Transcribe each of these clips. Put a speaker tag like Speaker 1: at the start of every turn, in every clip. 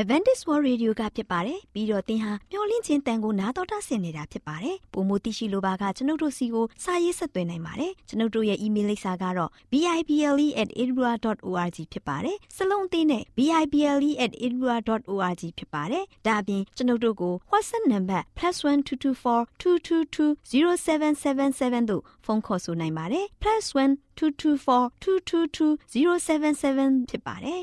Speaker 1: Advantage World Radio ကဖြစ်ပါတယ်ပြီးတော့သင်ဟာမျော်လင့်ခြင်းတန်ကိုနားတော်တာဆင်နေတာဖြစ်ပါတယ်ပုံမသိရှိလိုပါကကျွန်ုပ်တို့စီကိုစာရေးဆက်သွင်းနိုင်ပါတယ်ကျွန်ုပ်တို့ရဲ့ email လိပ်စာကတော့ bible@edinburgh.org ဖြစ်ပါတယ်စလုံးအသေးနဲ့ bible@edinburgh.org ဖြစ်ပါတယ်ဒါအပြင်ကျွန်ုပ်တို့ကို WhatsApp နံပါတ် +1224 222 0777တို့ဖုန်းခေါ်ဆိုနိုင်ပါတယ် +1 224 222 0777ဖြစ်ပါတယ်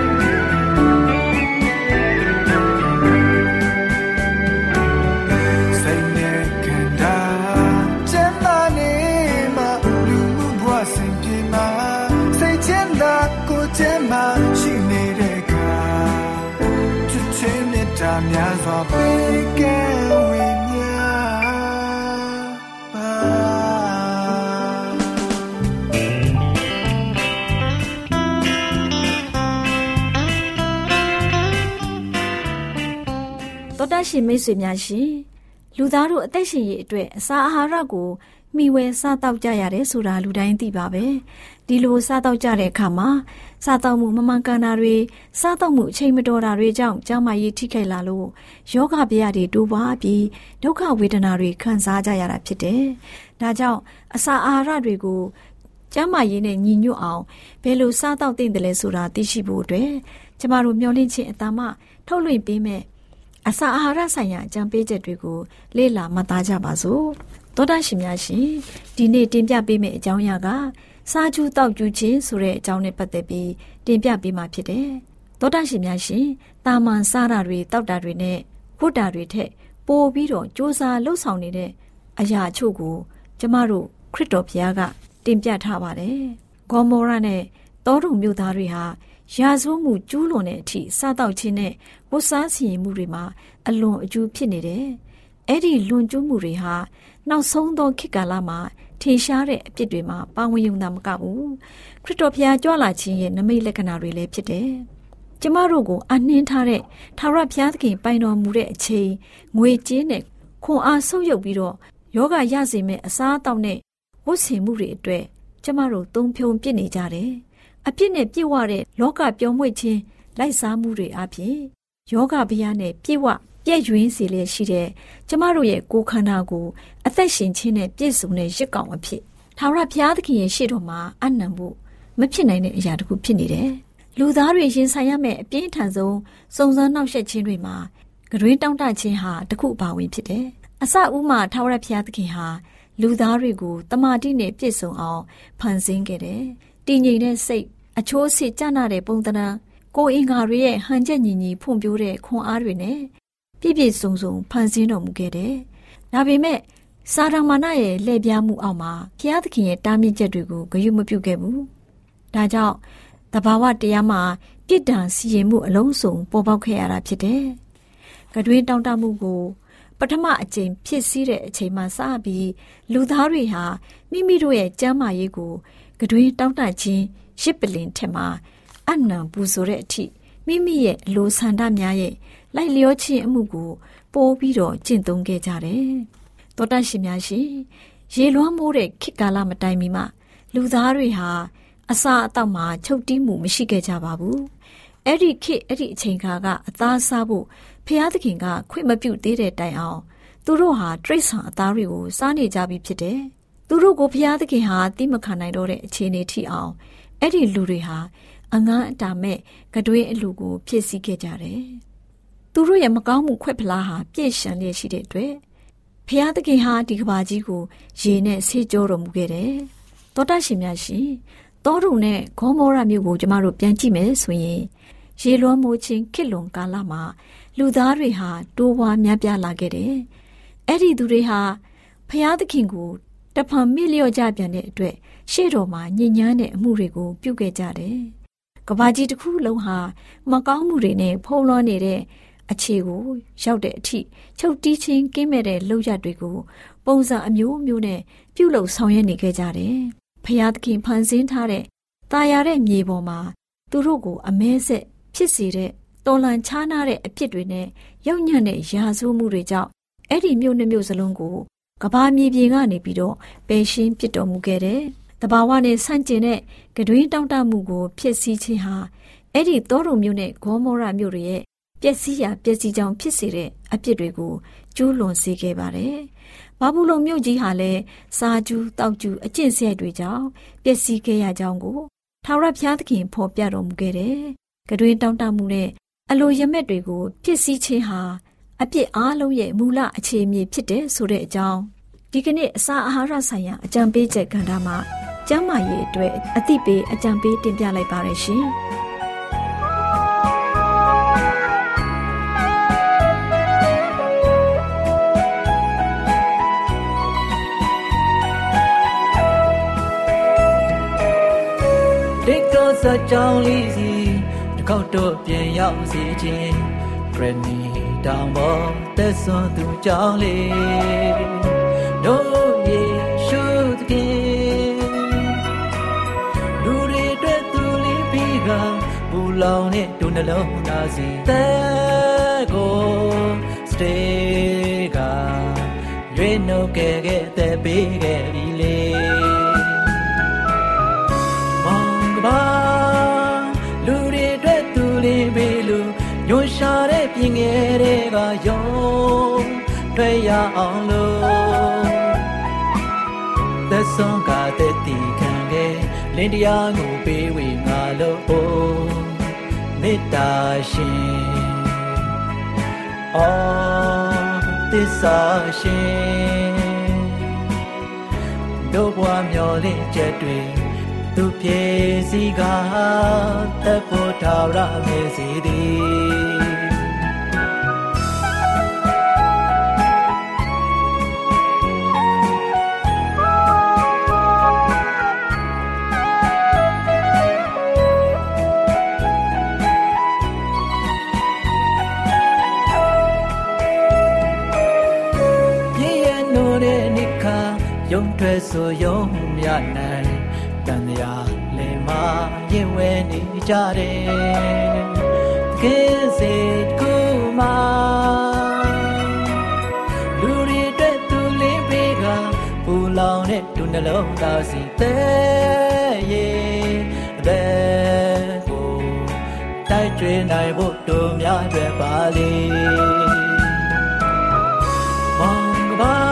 Speaker 2: တာများစွာပေးကဲဝေမျှပါ
Speaker 3: တော်တရှင်မိတ်ဆွေများရှင်လူသားတို့အသက်ရှင်ရေးအတွက်အစာအာဟာရကို မိဝဲစားတောက်ကြရတယ်ဆိုတာလူတိုင်းသိပါပဲဒီလိုစားတောက်ကြတဲ့အခါမှာစားတောက်မှုမမှန်ကန်တာတွေစားတောက်မှုအချိန်မတော်တာတွေကြောင့်ကျန်းမာရေးထိခိုက်လာလို့ယောဂဗျာတွေတိုးပွားပြီးဒုက္ခဝေဒနာတွေခံစားကြရတာဖြစ်တယ်ဒါကြောင့်အစာအာဟာရတွေကိုကျန်းမာရေးနဲ့ညီညွတ်အောင်ဘယ်လိုစားတောက်သင့်တယ်လဲဆိုတာသိရှိဖို့အတွက်ကျမတို့မျှဝင့်ခြင်းအတမထုတ်လွှင့်ပေးမယ်အစာအာဟာရဆိုင်ရာအကြံပေးချက်တွေကိုလေ့လာမှတ်သားကြပါစို့ သောတာရှင်များရှင်ဒီနေ့တင်ပြပေးမယ့်အကြောင်းအရာကစားကျူးတောက်ကျူးခြင်းဆိုတဲ့အကြောင်းနဲ့ပတ်သက်ပြီးတင်ပြပေးမှာဖြစ်တယ်သောတာရှင်များရှင်တာမန်စားတာတွေတောက်တာတွေနဲ့ဝတ်တာတွေထက်ပိုပြီးတော့စ조사လှုပ်ဆောင်နေတဲ့အရာအချို့ကိုကျမတို့ခရစ်တော်ဘုရားကတင်ပြထားပါတယ်ဂေါမောရနဲ့တောတုံမြို့သားတွေဟာရာဇဝမှုကျူးလွန်တဲ့အထိစားတောက်ခြင်းနဲ့ဝတ်စားစီရင်မှုတွေမှာအလွန်အကျူးဖြစ်နေတယ်။ အဲ့ဒီလွန်ကျူးမှုတွေဟာနောက်ဆုံးသောခေတ်ကာလမှာထင်ရှားတဲ့အဖြစ်တွေမှာပါဝင်ရုံသာမကဘူးခရစ်တော်ဘုရားကြွလာခြင်းရဲ့နမိတ်လက္ခဏာတွေလည်းဖြစ်တယ်။ကျမတို့ကိုအနှင်းထားတဲ့ထာဝရဘုရားသခင်ပိုင်တော်မူတဲ့အချိန်ငွေကြေးနဲ့ခွန်အားဆုပ်ယုပ်ပြီးတော့ယောဂရစေမဲ့အစားအသောက်နဲ့ဝတ်ဆင်မှုတွေအတွက်ကျမတို့သုံးဖြုံပြစ်နေကြတယ်။အပြစ်နဲ့ပြည့်ဝတဲ့လောကပြောင်းမွေ့ခြင်းလိုက်စားမှုတွေအပြင်ယောဂဗျာနဲ့ပြည့်ဝ ပြည့်ရွင်းစေလျက်ရှိတဲ့ကျမတို့ရဲ့ကိုယ်ခန္ဓာကိုအသက်ရှင်ခြင်းနဲ့ပြည့်စုံတဲ့ရစ်ကောင်အဖြစ်ထာဝရဘုရားသခင်ရဲ့ရှေ့တော်မှာအနံဖို့မဖြစ်နိုင်တဲ့အရာတခုဖြစ်နေတယ်။လူသားတွေရင်ဆိုင်ရမယ့်အပြင်းထန်ဆုံးစုံစမ်းနှောက်ယှက်ခြင်းတွေမှာဂရွေးတောင့်တခြင်းဟာတခုအပါဝင်ဖြစ်တယ်။အစအဦးမှာထာဝရဘုရားသခင်ဟာလူသားတွေကိုတမာတိနဲ့ပြည့်စုံအောင်ဖန်ဆင်းခဲ့တယ်။တည်ငြိမ်တဲ့စိတ်အချိုးစစ်ကြနာတဲ့ပုံသဏ္ဍာန်ကိုအင်္ဂါတွေရဲ့ဟန်ချက်ညီညီဖွံ့ဖြိုးတဲ့ခွန်အားတွေနဲ့ ပြည့်ပြည့်စုံစုံဖန်ဆင်းတော်မူခဲ့တယ်။ဒါပေမဲ့စာရမဏေရဲ့လှည့်ပြားမှုအောက်မှာဘုရားသခင်ရဲ့တားမြစ်ချက်တွေကိုဂရုမပြုခဲ့ဘူး။ဒါကြောင့်တဘာဝတရားမှာပြစ်ဒဏ်စီရင်မှုအလုံးစုံပေါ်ပေါက်ခဲ့ရတာဖြစ်တယ်။ကတွင်တောင့်တမှုကိုပထမအကြိမ်ဖြစ်စည်းတဲ့အချိန်မှစပြီးလူသားတွေဟာမိမိတို့ရဲ့ကျမ်းမာရေးကိုကတွင်တောင့်တခြင်းရရစ်ပလင်ထက်မှာအနံပူဆိုတဲ့အထိမိမိရဲ့အလိုဆန္ဒများရဲ့ လိုက်လျောခြင်းအမှုကို ပိုးပြီးတော့ကျင့်သုံးခဲ့ကြတယ်။သောတရှင်များရှင်ရေလွှမ်းမိုးတဲ့ခေတ်ကာလမတိုင်မီမှလူသားတွေဟာအစာအသောက်မှာချုပ်တီးမှုမရှိခဲ့ကြပါဘူး။အဲ့ဒီခေတ်အဲ့ဒီအချိန်ခါကအသားစားဖို့ဖျားသခင်ကခွင့်မပြုသေးတဲ့တိုင်အောင်သူတို့ဟာတရိษံအသားတွေကိုစားနေကြပြီဖြစ်တယ်။သူတို့ကိုဖျားသခင်ဟာတိမခံနိုင်တော့တဲ့အခြေအနေထိအောင်အဲ့ဒီလူတွေဟာအငန်းအတာမဲ့ကတွေးအလူကိုဖြစ်စည်းခဲ့ကြတယ်။ သူတို့ရဲ့မကောင်းမှုခွက်ဖလားဟာပြည့်ရှံလျက်ရှိတဲ့အတွက်ဖျားသခင်ဟာဒီကဘာကြီးကိုရေနဲ့ဆေးကြောတော်မူခဲ့တယ်။သောတရှင်များရှင်တောရုံနဲ့ဂေါမောရမြို့ကိုကျမတို့ပြန်ကြည့်မယ်ဆိုရင်ရေလွှမ်းမိုးခြင်းခစ်လွန်ကာလမှာလူသားတွေဟာတိုးဝါများပြားလာခဲ့တယ်။အဲ့ဒီသူတွေဟာဖျားသခင်ကိုတဖန်မိလျော့ကြပြန်တဲ့အတွက်ရှေ့တော်မှာညဉ့်ညမ်းတဲ့အမှုတွေကိုပြုခဲ့ကြတယ်။ကဘာကြီးတစ်ခုလုံးဟာမကောင်းမှုတွေနဲ့ဖုံးလွှမ်းနေတဲ့ အခြေကိုရောက်တဲ့အထိချုပ်တီးချင်းကင်းမဲ့တဲ့လောက်ရတွေကိုပုံစံအမျိုးမျိုးနဲ့ပြုလုပ်ဆောင်ရွက်နေခဲ့ကြတယ်။ဖျားသခင်ဖန်ဆင်းထားတဲ့ตาရတဲ့မြေပေါ်မှာသူတို့ကိုအမဲဆက်ဖြစ်စေတဲ့တော်လန်ချားနာတဲ့အဖြစ်တွေနဲ့ရောက်ညံ့တဲ့ရာဇဝမှုတွေကြောင့်အဲ့ဒီမြို့နှမျိုးစလုံးကိုကဘာမြေပြင်ကနေပြီးတော့ပယ်ရှင်းပစ်တော်မူခဲ့တယ်။တဘာဝနဲ့ဆန့်ကျင်တဲ့ကတွင်တောင့်တမှုကို ဖြစ်စည်းခြင်းဟာအဲ့ဒီတောရုံမြို့နဲ့ဂေါမောရမြို့တွေရဲ့ ပျက်စီးရာပျက်စီးကြောင်ဖြစ်စေတဲ့အဖြစ်တွေကိုကျူးလွန်စေခဲ့ပါတယ်။ဘာဘူးလုံမြို့ကြီးဟာလည်းစာကျူးတောက်ကျူးအကျင့်စရိုက်တွေကြောင့်ပျက်စီးခဲ့ရကြောင်းကိုထာဝရဘုရားသခင်ဖော်ပြတော်မူခဲ့တယ်။ကတွင်တောင့်တမှုနဲ့အလိုရမက်တွေကိုဖြစ်စည်းခြင်းဟာအပြစ်အားလုံးရဲ့မူလအခြေအမြစ်ဖြစ်တယ်ဆိုတဲ့အကြောင်းဒီကနေ့အစာအာဟာရဆိုင်ရာအကြံပေးချက်ကဏ္ဍမှာကျန်းမာရေးအတွက်အသိပေးအကြံပေးတင်ပြလိုက်ပါရရှင်။
Speaker 4: ဒီကောစကြောင်းလေးစီတစ်ခေါက်တော့ပြန်ရောက်စီခြင်းဂရနီတောင်ပေါ်သက်စွန်သူကြောင်းလေးတို့ယေရှုသခင်လူတွေအတွက်သူလေးပြီးကပူလောင်တဲ့ဒုနှလုံးသားစီတဲ့ကိုစတေးကရွေးနှုတ်ခဲ့ခဲ့တဲ့ပေးခဲ့ပြီ ပါလူတွေအတွက်သူလေးပေးလို့ညွှန်ရှာတဲ့ပြင်ငယ်တွေကယုံတွေ့ရအောင်လို့သက်ဆုံးကတဲ့တီခံခဲ့လင်းတရားကိုပေးဝေငါလို့မေတ္တာရှင်အော်သစ္စာရှင်တို့ဘဝမျောလင့်ချက်တွေ သူပြေစီကတပ်ဖို့ထာဝရမေစီသည်ပြည့်ရဲ့နိုးတဲ့နိခါယုံထွက်ဆိုယုံမြနိုင် ကြတယ်ကဲစေကူမာလူတွေအတွက်သူလေးပေးကပူလောင်တဲ့ဒုနှလုံးသားစီတဲ့ရဲ့အသက်ကိုတိုက်ကျွေးနိုင်ဖို့တို့များတွေပါလေမောင်ကပါ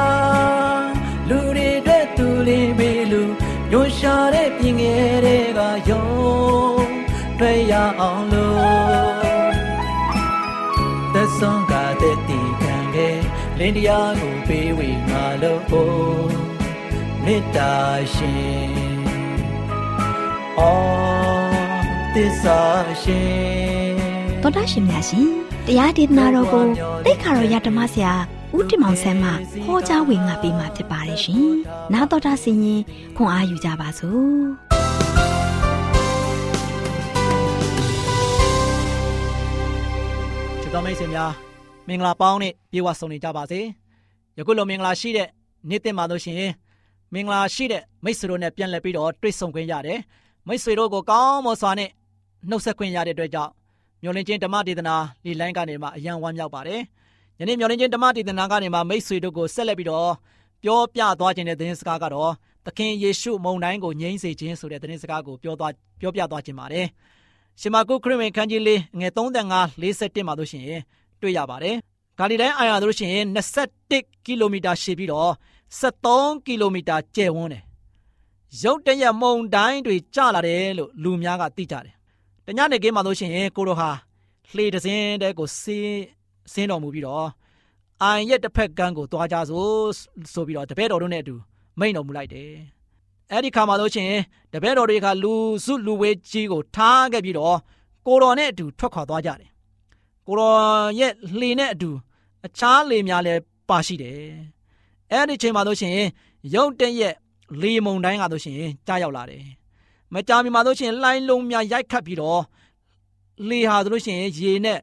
Speaker 4: တွေ့ရအောင်လို့သက်ဆုံးကတဲ့တီခံခဲ့လင်းတရားကိုပေးဝေငါလို့မေတ္တာရှင်အော်သစ္စာရှင်
Speaker 1: တော်တာရှင်များရှင်တရားဒေသနာတော်ကိုတိတ်ခါတော်ရဓမ္မဆရာဦးတင်မောင်ဆန်းမှဟောကြားဝင်ငါပေးมาဖြစ်ပါတယ်ရှင်။နားတော်တာဆင်ရင်ခွန်အားယူကြပါ
Speaker 4: စို့။ တော်မိတ်ဆွေများမင်္ဂလာပေါင်းနဲ့ပြေဝဆုံနေကြပါစေယခုလိုမင်္ဂလာရှိတဲ့နေ့တင်ပါလို့ရှိရင်မင်္ဂလာရှိတဲ့မိတ်ဆွေတို့နဲ့ပြန်လည်ပြီးတော့တွေ့ဆုံခွင့်ရတယ်မမိတ်ဆွေတို့ကိုကောင်းမွန်စွာနဲ့နှုတ်ဆက်ခွင့်ရတဲ့အတွက်ကြောင့်မျော်လင့်ခြင်းဓမ္မဒေသနာဒီလိုင်းကနေမှအယံဝမ်းမြောက်ပါတယ်။ယနေ့မျော်လင့်ခြင်းဓမ္မဒေသနာကနေမှမိတ်ဆွေတို့ကိုဆက်လက်ပြီးတော့ပြောပြသွားခြင်းတဲ့သတင်းစကားကတော့သခင်ယေရှုမုန်တိုင်းကိုငြိမ်းစေခြင်းဆိုတဲ့သတင်းစကားကိုပြောသွားပြောပြသွားခြင်းပါတယ်။ ရှင်မာကုခရစ်ဝင်ခန်းကြီးလေးငယ်35 41မှာတို့ရှင်တွေ့ရပါတယ်။ဂါလိလဲအိုင်ယာတို့ရှင်21ကီလိုမီတာရှည်ပြီးတော့73ကီလိုမီတာကျယ်ဝန်းတယ်။ရုတ်တရက်မုန်တိုင်းတွေကျလာတယ်လို့လူများကသိကြတယ်။တညနေခင်းမှာတို့ရှင်ကိုတို့ဟာလှေတစင်းတဲ့ကိုဆင်းဆင်းတော်မူပြီးတော့အိုင်ရဲ့တစ်ဖက်ကန်းကိုသွားကြစို့ဆိုပြီးတော့တပည့်တော်တို့နဲ့အတူမိန့်တော်မူလိုက်တယ်။ အဲ့ဒီခါမှာလို့ချင်းတပည့်တော်တွေကလူစုလူဝေးကြီးကိုထားခဲ့ပြီးတော့ကိုတော်နဲ့အတူထွက်ခွာသွားကြတယ်။ကိုတော်ရဲ့လှေနဲ့အတူအခြားလေများလည်းပါရှိတယ်။အဲ့ဒီချိန်မှာလို့ချင်းရုတ်တရက်လေမုန်တိုင်းကလို့ချင်းကြားရောက်လာတယ်။မကြာမီမှာလို့ချင်းလိုင်းလုံးများရိုက်ခတ်ပြီးတော့လေဟာဆိုလို့ရှိရင်ရေနဲ့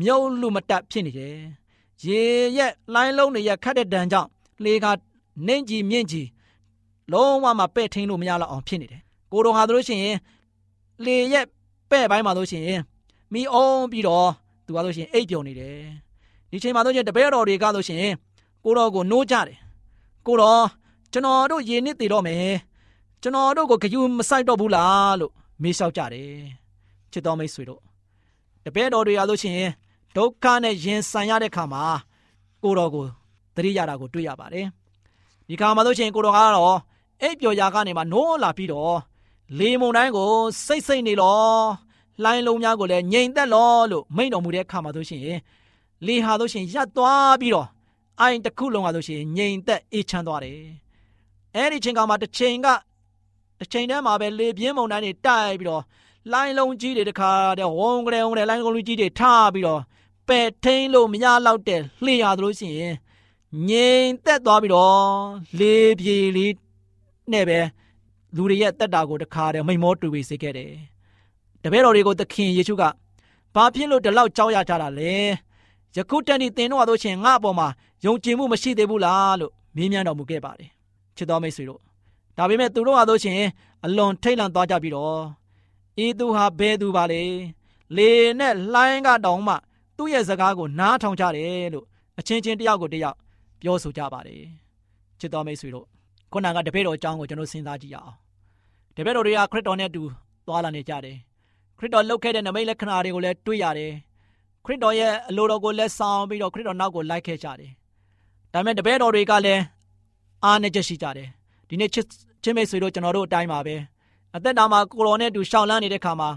Speaker 4: မြုပ်လူမတက်ဖြစ်နေတယ်။ရေရဲ့လိုင်းလုံးတွေရခတ်တဲ့ဒဏ်ကြောင့်လေကနှင်းကြီးမြင့်ကြီး လုံးဝမပဲ့ထိန်လို့မရတော့အောင်ဖြစ်နေတယ်။ကိုတော်ဟာဆိုလို့ရှိရင်လေရဲ့ပဲ့ပိုင်းမှာလို့ရှိရင်မိအောင်ပြီးတော့သူကလို့ရှိရင်အိပ်ပြုံနေတယ်။ဒီချိန်မှာလို့ရှိရင်တပည့်တော်တွေကလို့ရှိရင်ကိုတော်ကိုနိုးကြတယ်။ကိုတော်ကျွန်တော်တို့ရေနစ်တည်တော့မယ်။ကျွန်တော်တို့ကိုဂယုမဆိုင်တော့ဘူးလားလို့မေးလျှောက်ကြတယ်။ချစ်တော်မိတ်ဆွေတို့တပည့်တော်တွေရလို့ရှိရင်ဒုက္ခနဲ့ရင်ဆိုင်ရတဲ့ခါမှာကိုတော်ကိုသတိရတာကိုတွေ့ရပါတယ်။ဒီခါမှာလို့ရှိရင်ကိုတော်ကတော့ အိပ်ပျော်ရာကနေမှနိုးလာပြီးတော့လေမုန်တိုင်းကိုစိတ်စိတ်နေလောလိုင်းလုံးများကိုလည်းငြိမ်သက်လောလို့မိန့်တော်မူတဲ့ခါမှာဆိုရှင်လေဟာဆိုရှင်ရပ်သွားပြီးတော့အိုင်တစ်ခုလုံးကဆိုရှင်ငြိမ်သက်အေးချမ်းသွားတယ်။အဲဒီချိန်ကမှတစ်ချိန်ကတစ်ချိန်တည်းမှာပဲလေပြင်းမုန်တိုင်းတွေတိုက်ပြီးတော့လိုင်းလုံးကြီးတွေတခါတည်းဝုံကလေးဝုံကလေးလိုင်းလုံးကြီးတွေထားပြီးတော့ပယ်ထိန်လို့မရတော့တဲ့လှေရသလိုရှိရင်ငိမ်သက်သွားပြီးတော့လေပြေလေး နဲ့ပဲလူတွေရဲ့တက်တာကိုတခါတည်းမိန်မောတူဝေစေခဲ့တယ်။တပည့်တော်တွေကိုသခင်ယေရှုကဘာဖြစ်လို့ဒီလောက်ကြောက်ရကြတာလဲ။ယခုတန်ဒီသင်တို့ဟာတို့ချင်းငါအပေါ်မှာယုံကြည်မှုမရှိသေးဘူးလားလို့မေးမြန်းတော်မူခဲ့ပါတယ်။ချစ်တော်မိတ်ဆွေတို့ဒါပေမဲ့သူတို့ဟာတို့ချင်းအလွန်ထိတ်လန့်သွားကြပြီးတော့ဤသူဟာဘယ်သူပါလဲလေနဲ့လှိုင်းကတောင်မှသူ့ရဲ့စကားကိုနားထောင်ကြတယ်လို့အချင်းချင်းတယောက်ကိုတယောက်ပြောဆိုကြပါတယ်ချစ်တော်မိတ်ဆွေတို့ ခုနကတပည့်တော်အကြောင်းကိုကျွန်တော်စဉ်းစားကြည့်ရအောင်တပည့်တော်တွေကခရစ်တော်နဲ့အတူသွားလာနေကြတယ်ခရစ်တော်လှုပ်ခဲ့တဲ့နမိတ်လက္ခဏာတွေကိုလည်းတွေ့ရတယ်ခရစ်တော်ရဲ့အလိုတော်ကိုလက်ဆောင်ပြီးတော့ခရစ်တော်နောက်ကိုလိုက်ခဲ့ကြတယ်ဒါပေမဲ့တပည့်တော်တွေကလည်းအားနဲ့ချက်ရှိကြတယ်ဒီနေ့ချစ်ချင်းမိတ်ဆွေတို့ကျွန်တော်တို့အတိုင်းပါပဲအသက်တာမှာကိုတော်နဲ့အတူရှောင်လန်းနေတဲ့ခါမှာ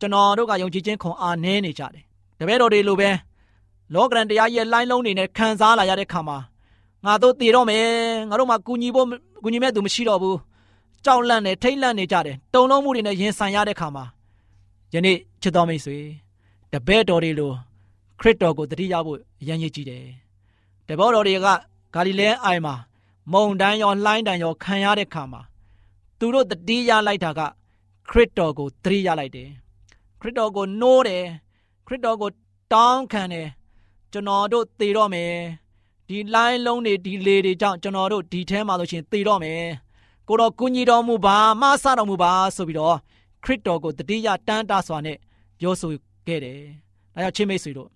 Speaker 4: ကျွန်တော်တို့ကယုံကြည်ခြင်းခွန်အားနည်းနေကြတယ်တပည့်တော်တွေလိုပဲလောကရန်တရားရဲ့လိုင်းလုံးတွေနဲ့ခံစားလာရတဲ့ခါမှာငါတို့တည်တော့မယ်ငါတို့မှကူညီဖို့ ကူညီမဲ့သူမရှိတော့ဘူးကြောက်လန့်နေထိတ်လန့်နေကြတယ်တုံလုံးမှုတွေနဲ့ရင်ဆိုင်ရတဲ့ခါမှာယနေ့ချစ်တော်မိတ်ဆွေတပည့်တော်တွေလိုခရစ်တော်ကိုတတိယဖို့အရန်ရည်ကြည့်တယ်တပည့်တော်တွေကဂါလိလဲအိုင်မှာမုန်တိုင်းရောလှိုင်းတန်ရောခံရတဲ့ခါမှာသူတို့တတိယလိုက်တာကခရစ်တော်ကိုတတိယလိုက်တယ်ခရစ်တော်ကိုနိုးတယ်ခရစ်တော်ကိုတောင်းခံတယ်ကျွန်တော်တို့သေတော့မယ် ဒီလိုင်းလုံးတွေဒီလေတွေကြောင့်ကျွန်တော်တို့ဒီထဲမှာဆိုရှင်သေတော့မယ်ကိုတော်ကုညီတော်မူပါမဆတော်မူပါဆိုပြီးတော့ခရစ်တော်ကိုတတိယတန်တာစွာနဲ့ပြောဆိုခဲ့တယ်ဒါကြောင့်ချင်းမိတ်ဆွေတို့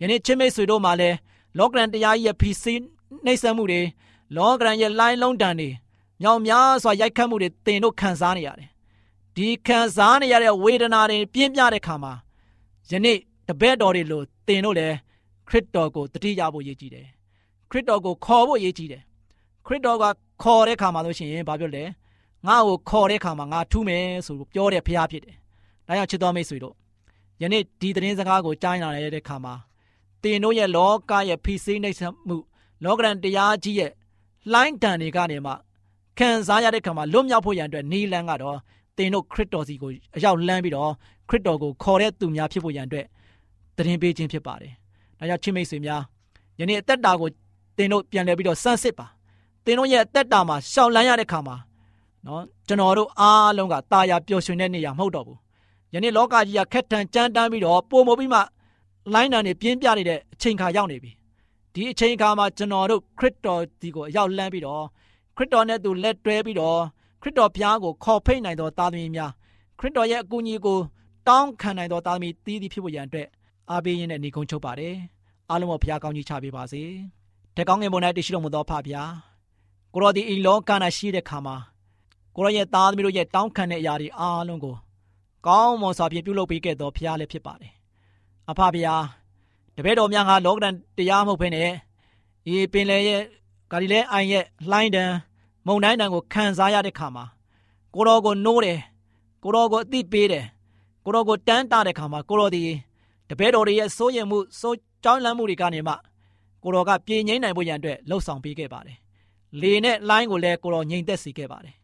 Speaker 4: ယနေ့ချင်းမိတ်ဆွေတို့မှာလည်းလောကရန်တရားရဲ့ဖီစီနှိမ့်ဆက်မှုတွေလောကရန်ရဲ့လိုင်းလုံးတန်တွေမြောင်များစွာရိုက်ခတ်မှုတွေတင်တို့ခံစားနေရတယ်ဒီခံစားနေရတဲ့ဝေဒနာတွေပြင်းပြတဲ့ခါမှာယနေ့တပည့်တော်တွေလို့တင်တို့လည်းခရစ်တော်ကိုတတိယဖို့ရည်ကြည်တယ် ခရစ်တော်ကိုခေါ်ဖို့ရည်ကြည်တယ်ခရစ်တော်ကခေါ်တဲ့ခါမှာလို့ရှိရင်ဘာပြောလဲငါ့ကိုခေါ်တဲ့ခါမှာငါထူးမယ်ဆိုပြောတဲ့ဖရားဖြစ်တယ်ဒါကြောင့်ချစ်တော်မိတ်ဆွေတို့ယနေ့ဒီသတင်းစကားကိုကြားနာရတဲ့ခါမှာတင်တို့ရဲ့လောကရဲ့ဖိစိနှိမ့်ဆက်မှုလောကရန်တရားကြီးရဲ့လှိုင်းတန်တွေကနေမှခံစားရတဲ့ခါမှာလွတ်မြောက်ဖို့ရန်အတွက်နီလန်းကတော့သင်တို့ခရစ်တော်စီကိုအရောက်လန်းပြီးတော့ခရစ်တော်ကိုခေါ်တဲ့သူများဖြစ်ဖို့ရန်အတွက်တရင်ပေးခြင်းဖြစ်ပါတယ်။ဒါကြောင့်ချစ်မိတ်ဆွေများယနေ့အသက်တာကို သင်တို့ပြန်လည်ပြီးတော့စမ်းစစ်ပါ။သင်တို့ရဲ့အသက်တာမှာရှောင်လန်းရတဲ့ခါမှာနော်ကျွန်တော်တို့အားလုံးကตาရပျော်ရွှင်တဲ့နေရာမဟုတ်တော့ဘူး။ယနေ့လောကကြီးကခက်ထန်ကြမ်းတမ်းပြီးတော့ပုံမပြီးမှလိုင်းတန်နေပြင်းပြနေတဲ့အချိန်ခါရောက်နေပြီ။ဒီအချိန်ခါမှာကျွန်တော်တို့ခရစ်တော်ဒီကိုအရောက်လန်းပြီးတော့ခရစ်တော်နဲ့သူလက်တွဲပြီးတော့ခရစ်တော်ဘုရားကိုခေါ်ဖိတ်နိုင်သောသားသမီးများခရစ်တော်ရဲ့အကူအညီကိုတောင်းခံနိုင်သောသားသမီးတည်တည်ဖြစ်ဖို့ရန်အတွက်အားပေးရင်းနဲ့ညီကုန်းချုပ်ပါတယ်အားလုံးကိုဘုရားကောင်းကြီးချပေးပါစေ တက်ကောင်းငယ်ပေါ်၌တရှိတော်မူသောဖဖျားကိုရောဒီဤလောက၌ရှိတဲ့ခါမှာကိုရောရဲ့သားသမီးတို့ရဲ့တောင်းခံတဲ့အရာတွေအားလုံးကိုကောင်းမွန်စွာဖြင့်ပြုလုပ်ပေးခဲ့သောဖျားလည်းဖြစ်ပါတယ်အဖဖျားတပည့်တော်များကလောကဒဏ်တရားမဟုတ်ဘဲနဲ့ဒီပင်လေရဲ့ဂါလိလဲအိုင်ရဲ့လှိုင်းတံမုန်တိုင်းတံကိုခံစားရတဲ့ခါမှာကိုတော်ကိုနိုးတယ်ကိုတော်ကိုအသိပေးတယ်ကိုတော်ကိုတန်းတာတဲ့ခါမှာကိုတော်ဒီတပည့်တော်တွေရဲ့စိုးရင်မှုစိုးကြောင်းလန့်မှုတွေကနေမှ ကိုတော်ကပြေငိမ့်နိုင်ဖို့ရန်အတွက်လှုပ်ဆောင်ပေးခဲ့ပါတယ်လေနဲ့လှိုင်းကိုလည်းကိုတော်ငြိမ်သက်စေခဲ့ပါတယ်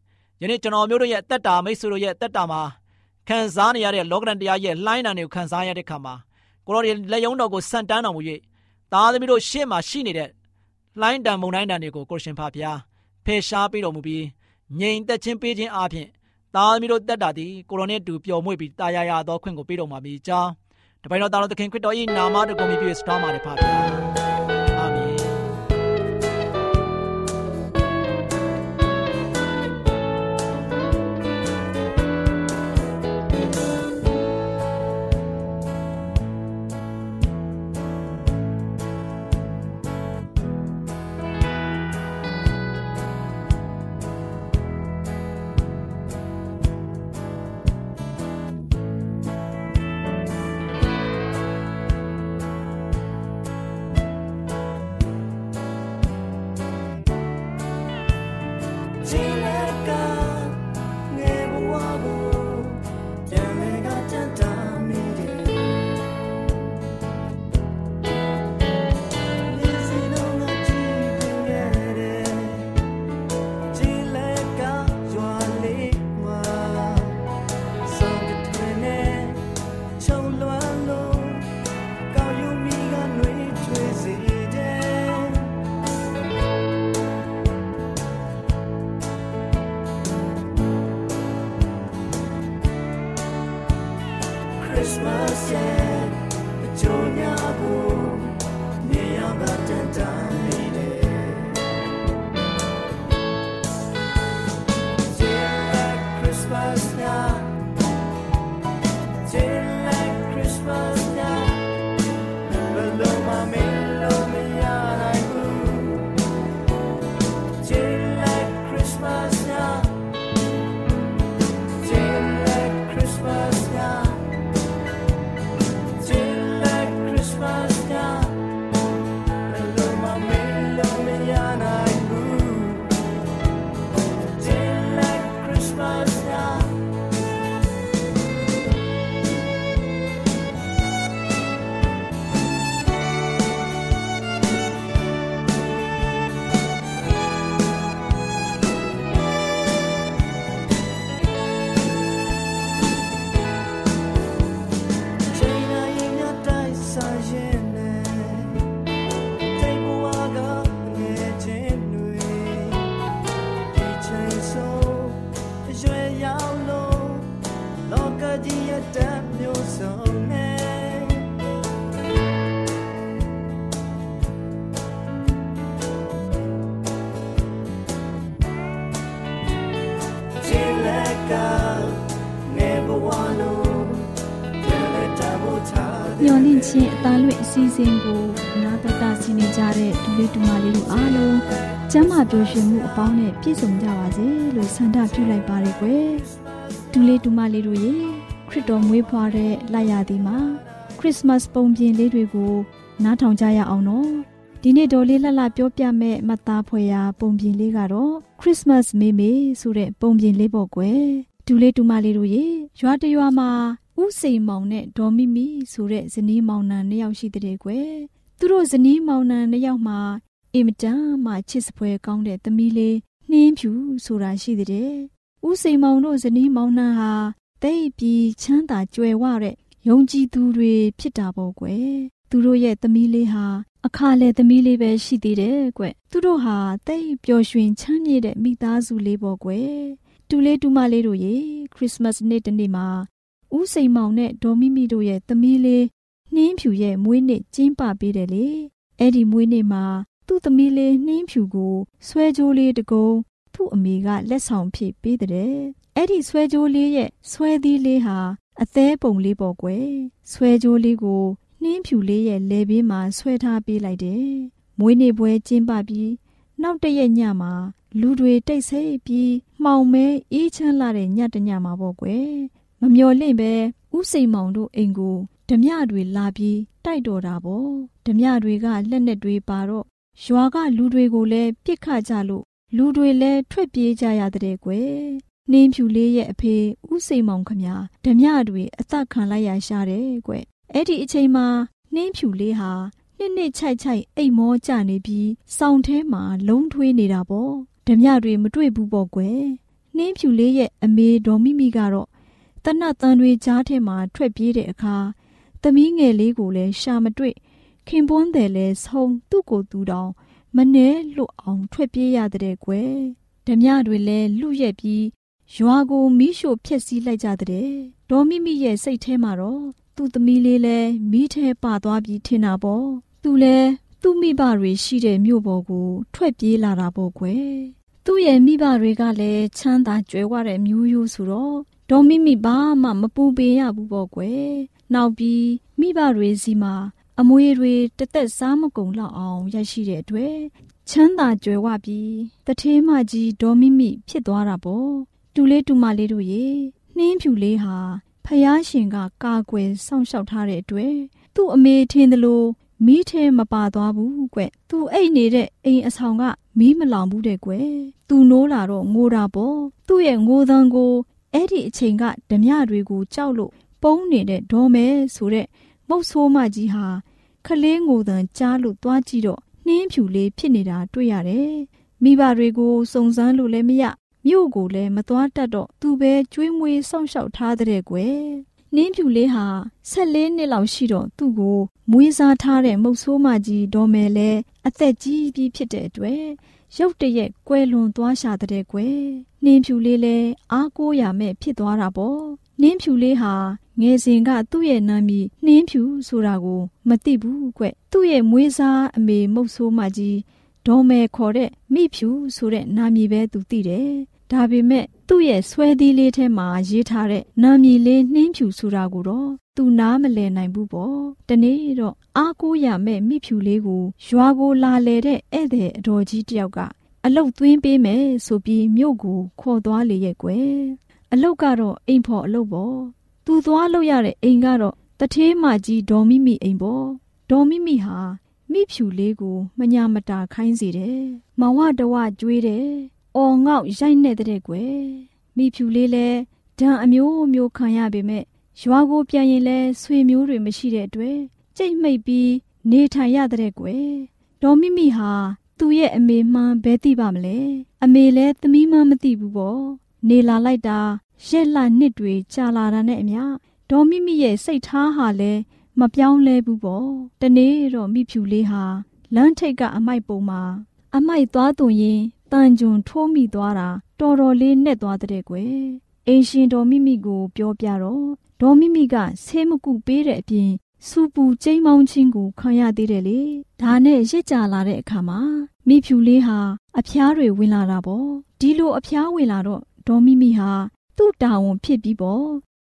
Speaker 4: ယနေ့ကျွန်တော်မျိုးတို့ရဲ့တက်တာမိတ်ဆွေတို့ရဲ့တက်တာမှာခံစားနေရတဲ့လောကဒဏ်တရားရဲ့လှိုင်းတံတွေကိုခံစားရတဲ့ခါမှာကိုတော်ရဲ့လက်ယုံတော်ကိုဆန့်တန်းတော်မူ၍သားသမီးတို့ရှေ့မှာရှိနေတဲ့လှိုင်းတံမုန်တိုင်းတံတွေကိုကိုရှင်ဖာဖျားဖယ်ရှားပေးတော်မူပြီးငြိမ်သက်ခြင်းပေးခြင်းအပြင်သားသမီးတို့တက်တာသည်ကိုရိုနဲ့တူပျော်မွေ့ပြီးတာယာယာသောခွင့်ကိုပေးတော်မှာပြီးကြောင်းတပိုင်တော်သားတော်သခင်ခရစ်တော်၏နာမတော်ကိုမြည်ပြီးစတောင်းပါတယ်ဖာဖျား
Speaker 3: Christmas, yeah, but you're not home. about the time. စီအစဉ်ကိုနာတော်တာဆင်းနေကြတဲ့ဒူလေးဒူမလေးတို့အားလုံးကျမ်းမာပျော်ရွှင်မှုအပေါင်းနဲ့ပြည့်စုံကြပါစေလို့ဆန္ဒပြုလိုက်ပါရယ်ကွယ်ဒူလေးဒူမလေးတို့ရေခရစ်တော်မွေးဖွားတဲ့လရသည်မှာခရစ်စမတ်ပုံပြင်လေးတွေကိုနားထောင်ကြရအောင်နော်ဒီနေ့တော်လေးလှလှပြောပြမဲ့မသားဖွယ်ရာပုံပြင်လေးကတော့ခရစ်စမတ်မေမေဆိုတဲ့ပုံပြင်လေးပေါ့ကွယ်ဒူလေးဒူမလေးတို့ရေရွာတရွာမှာ ဦးစိန်မောင်နဲ့ဒေါ်မိမိဆိုတဲ့ဇနီးမောင်နှံနှစ်ယောက်ရှိတဲ့ကွယ်သူတို့ဇနီးမောင်နှံနှစ်ယောက်မှာအင်မတန်မှချစ်စပွဲကောင်းတဲ့သမီးလေးနှင်းဖြူဆိုတာရှိတဲ့ဦးစိန်မောင်တို့ဇနီးမောင်နှံဟာတိတ်ပြီးချမ်းသာကြွယ်ဝတဲ့ယုံကြည်သူတွေဖြစ်တာပေါ့ကွယ်သူတို့ရဲ့သမီးလေးဟာအခါလေသမီးလေးပဲရှိသေးတယ်ကွသူတို့ဟာတိတ်ပျော်ရွှင်ချမ်းမြေ့တဲ့မိသားစုလေးပေါ့ကွယ်တူလေးတူမလေးတို့ရေခရစ်စမတ်နေ့တနေ့မှာ ဦးစိန်မောင်နဲ့ဒေါ်မိမိတို့ရဲ့သမီးလေးနှင်းဖြူရဲ့မွေးနေ့ကျင်းပပေးတယ်လေအဲ့ဒီမွေးနေ့မှာသူ့သမီးလေးနှင်းဖြူကိုဆွဲကြိုးလေးတကုံသူ့အမေကလက်ဆောင်ဖြစ်ပေးတဲ့အဲ့ဒီဆွဲကြိုးလေးရဲ့ဆွဲသီးလေးဟာအသေးပုံလေးပေါ့ကွယ်ဆွဲကြိုးလေးကိုနှင်းဖြူလေးရဲ့လေဘေးမှာဆွဲထားပေးလိုက်တယ်မွေးနေ့ပွဲကျင်းပပြီးနောက်တရက်ညမှာလူတွေတိတ်ဆိတ်ပြီးမှောင်မဲအေးချမ်းလာတဲ့ညတညမှာပေါ့ကွယ် မမျော်လင့်ပဲဥစိန်မောင်တို့အိမ်ကိုဓမြတွေလာပြီးတိုက်တော်တာပေါ့ဓမြတွေကလက်နဲ့တွေပါတော့ရွာကလူတွေကိုလည်းပြစ်ခကြလို့လူတွေလည်းထွက်ပြေးကြရတဲ့ကွယ်နှင်းဖြူလေးရဲ့အဖေဥစိန်မောင်ခမဓမြတွေအသက်ခံလိုက်ရရှာတယ်ကွအဲ့ဒီအချိန်မှာနှင်းဖြူလေးဟာနှစ်နှစ်ချိုက်ချိုက်အိတ်မောကြနေပြီးစောင်းထဲမှာလုံးထွေးနေတာပေါ့ဓမြတွေမတွေ့ဘူးပေါ့ကွယ်နှင်းဖြူလေးရဲ့အမေဒေါ်မိမိကတော့ တနတ်တန်တွေကြားထဲမှာထွက်ပြေးတဲ့အခါသမီးငယ်လေးကိုလည်းရှာမတွေ့ခင်ပွန်းတယ်လဲဆုံးသူ့ကိုသူတောင်မနှဲလွတ်အောင်ထွက်ပြေးရတဲ့ကွယ်ဓမြတွေလည်းလူရက်ပြီးရွာကိုမီးရှို့ဖျက်ဆီးလိုက်ကြတဲ့ဒေါ်မိမိရဲ့စိတ်ထဲမှာတော့သူ့သမီးလေးလည်းမီးထဲပါသွားပြီးထင်တာပေါ့သူလည်းသူ့မိဘတွေရှိတဲ့မြို့ပေါ်ကိုထွက်ပြေးလာတာပေါ့ကွယ်သူ့ရဲ့မိဘတွေကလည်းချမ်းသာကြွယ်ဝတဲ့မျိုးရိုးဆိုတော့ ဒေါ်မိမိဘာမှမပူပင်ရဘူးပေါ့ကွယ်နောက်ပြီးမိဘတွေစီမှာ အမွေတွေတသက်စားမကုန်လောက်အောင်ရရှိတဲ့အတွက်ချမ်းသာကြွယ်ဝပြီးတထေးမကြီးဒေါ်မိမိဖြစ်သွားတာပေါ့တူလေးတူမလေးတို့ရေနှင်းဖြူလေးဟာဖယားရှင်ကကာကွယ်စောင့်ရှောက်ထားတဲ့အတွက်သူ့အမေထင်သလိုမီးထဲမပါသွားဘူးကွ။သူအိတ်နေတဲ့အိမ်အဆောင်ကမီးမလောင်ဘူးတဲ့ကွ။သူနိုးလာတော့ငိုတာပေါ့။သူ့ရဲ့ငိုသံကို အဲ့ဒီအချိန်ကဓမြတွေကိုကြောက်လို့ပုံးနေတဲ့ဒေါ်မဲဆိုတဲ့မုတ်ဆိုးမကြီးဟာခလေးငိုသံကြားလို့သွားကြည့်တော့နှင်းဖြူလေးဖြစ်နေတာတွေ့ရတယ်။မိဘတွေကိုစုံစမ်းလို့လည်းမရမြို့ကိုလည်းမသွားတတ်တော့သူပဲကျွေးမွေးစောင့်ရှောက်ထားတဲ့ကွယ်။နင်းဖြူလေးဟာ14နှစ်လောက်ရှိတော့သူ့ကိုမွေးစားထားတဲ့မုတ်ဆိုးမကြီးဒေါ်မယ်လဲအသက်ကြီးပြီးဖြစ်တဲ့အတွက်ရုတ်တရက်ကွယ်လွန်သွားရှာတဲ့ကွယ်။ နင်းဖြူလေးလဲအားကိုးရမဲ့ဖြစ်သွားတာပေါ့။နင်းဖြူလေးဟာငယ်စဉ်ကသူ့ရဲ့နာမည်နှင်းဖြူဆိုတာကိုမသိဘူးကွ။သူ့ရဲ့မွေးစားအမေမုတ်ဆိုးမကြီးဒေါ်မယ်ခေါ်တဲ့မိဖြူဆိုတဲ့နာမည်ပဲသူသိတယ်။ဒါပေမဲ့သူ့ရဲ့ဆွဲသီးလေးထဲမှာရေးထားတဲ့နာမည်လေးနှင်းဖြူဆိုတာကိုတော့သူနားမလည်နိုင်ဘူးပေါ့။တနေ့တော့အားကိုးရမဲ့မိဖြူလေးကိုရွာကိုလာလေတဲ့ဧည့်သည်အတော်ကြီးတယောက်က အလုတ်သွင်းပေးမယ်ဆိုပြီးမြို့ကိုခေါ်သွားလေရဲ့ကွယ်။အလုတ်ကတော့အိမ်ဖော်အလုတ်ပေါ့။သူသွားလို့ရတဲ့အိမ်ကတော့တထေးမကြီးဒေါ်မိမိအိမ်ပေါ့။ဒေါ်မိမိဟာမိဖြူလေးကိုမညာမတာခိုင်းစေတယ်။မောင်ဝတဝကျွေးတယ်။အော်ငေါ့ရိုက်နေတဲ့ကွယ်။မိဖြူလေးလဲဒဏ်အမျိုးမျိုးခံရပေမဲ့ရွာကိုပြန်ရင်လဲဆွေမျိုးတွေမရှိတဲ့အတွက်ကြိတ်မိတ်ပြီးနေထိုင်ရတဲ့ကွယ်။ဒေါ်မိမိဟာ သူ့ရဲ့အမေမှန်းဘဲသိပါမလဲ။အမေလဲသမီးမှန်းမသိဘူးပေါ့။နေလာလိုက်တာရက်လနှစ်တွေကြာလာတာနဲ့အမျှဒေါ်မိမိရဲ့စိတ်ထားဟာလဲမပြောင်းလဲဘူးပေါ့တနေ့တော့မိဖြူလေးဟာလမ်းထိပ်ကအမိုက်ပုံမှာ အမိုက်သွားသွင်းရင်တန်ကြွန်ထိုးမိသွားတာတော်တော်လေးနဲ့သွားတဲ့ကွယ်အင်ရှင်တော်မိမိကို ပြောပြတော့ဒေါ်မိမိကဆေးမကုပေးတဲ့အပြင် စူပူကျိမ်းမောင်းခြင်းကိုခံရသေးတယ်လေဒါနဲ့ရစ်ကြလာတဲ့အခါမှာမိဖြူလေးဟာအဖျားတွေဝင်လာတာပေါ့ဒီလိုအဖျားဝင်လာတော့ဒေါ်မိမိဟာသူ့တာဝန်ဖြစ်ပြီးပေါ့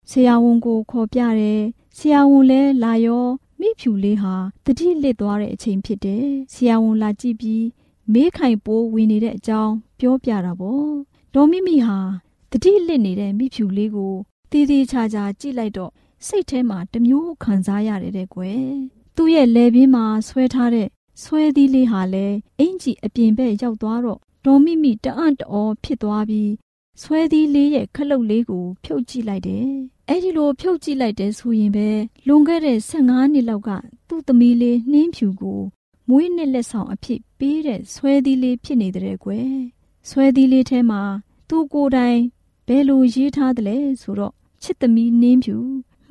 Speaker 3: ဆရာဝန်ကိုခေါ်ပြတယ်ဆရာဝန်လဲလာရောမိဖြူလေးဟာတတိလစ်သွားတဲ့အချိန်ဖြစ်တယ်ဆရာဝန်လာကြည့်ပြီးမေးခိုင်ပိုးဝင်နေတဲ့အကြောင်းပြောပြတာပေါ့ဒေါ်မိမိဟာတတိလစ်နေတဲ့မိဖြူလေးကိုတည်တည်ချာချာကြည့်လိုက်တော့ စိတ်ထဲမှာတမျိုးခံစားရတယ်တဲ့ကွယ်သူ့ရဲ့လယ်ပင်မှာဆွဲထားတဲ့ဆွဲသီးလေးဟာလည်းအင်ကြီးအပြင်ဘက်ရောက်သွားတော့ဒေါ်မိမိတအံ့တော်ဖြစ်သွားပြီးဆွဲသီးလေးရဲ့ခလုတ်လေးကိုဖြုတ်ကြည့်လိုက်တယ်။အဲ့ဒီလိုဖြုတ်ကြည့်လိုက်တဲ့ဆိုရင်ပဲလွန်ခဲ့တဲ့15နှစ်လောက်ကသူ့သမီးလေးနှင်းဖြူကိုမွေးနှစ်လက်ဆောင်အဖြစ်ပေးတဲ့ဆွဲသီးလေးဖြစ်နေတဲ့ကွယ်။ဆွဲသီးလေးထဲမှာသူ့ကိုယ်တိုင်ဘယ်လိုရေးထားသလဲဆိုတော့ချစ်သမီးနှင်းဖြူ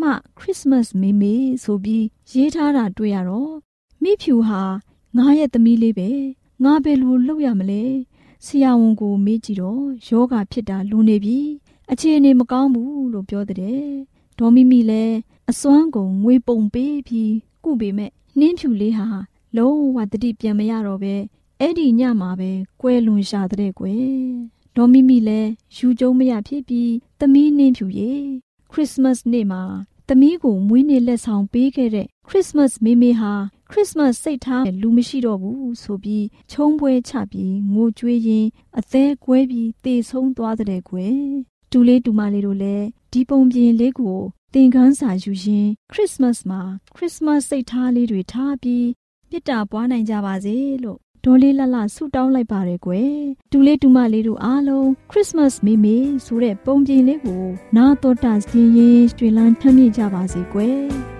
Speaker 3: မှခရစ်စမတ်မေမေဆိုပြီးရေးထားတာတွေ့ရတော့မိဖြူဟာငါရဲ့သမီးလေးပဲငါဘယ်လိုလုပ်ရမလဲဆရာဝန်ကိုမေးကြည့်တော့ယောဂဖြစ်တာလူနေပြီအခြေအနေမကောင်းဘူးလို့ပြောတဲ့ဒေါ်မီမီလည်းအစွမ်းကုန်ငွေပုံပေးပြီးကုပေမဲ့နှင်းဖြူလေးဟာလုံးဝတတိပြန်မရတော့ပဲအဲ့ဒီညမှာပဲကွဲလွန်ရှာတဲ့ကွယ်ဒေါ်မီမီလည်းယူကျုံမရဖြစ်ပြီးသမီးနှင်းဖြူရေ ခရစ်စမတ်နေ့မှာသမီးကိုမွေးနေ့လက်ဆောင်ပေးခဲ့တဲ့ခရစ်စမတ်မေမေဟာခရစ်စမတ်စိတ်ထားလူမရှိတော့ဘူးဆိုပြီးချုံပွဲချပြီးငိုကြွေးရင်းအသေးကွဲပြီးတေဆုံးသွားတဲ့ကွယ်တူလေးတူမလေးတို့လည်းဒီပုံပြင်လေးကိုသင်ခန်းစာယူရင်းခရစ်စမတ်မှာခရစ်စမတ်စိတ်ထားလေးတွေထားပြီးပြစ်တာပွားနိုင်ကြပါစေလို့ ဒေါ်လေးလှလှဆုတောင်းလိုက်ပါတယ်ကွယ်တူလေးတူမလေးတို့အားလုံးခရစ်စမတ်မေမေဆိုတဲ့ပုံပြင်လေးကိုနာတော်တာစင်းရင်ကျွေလန်းထမ်းမြေကြပါစေကွယ်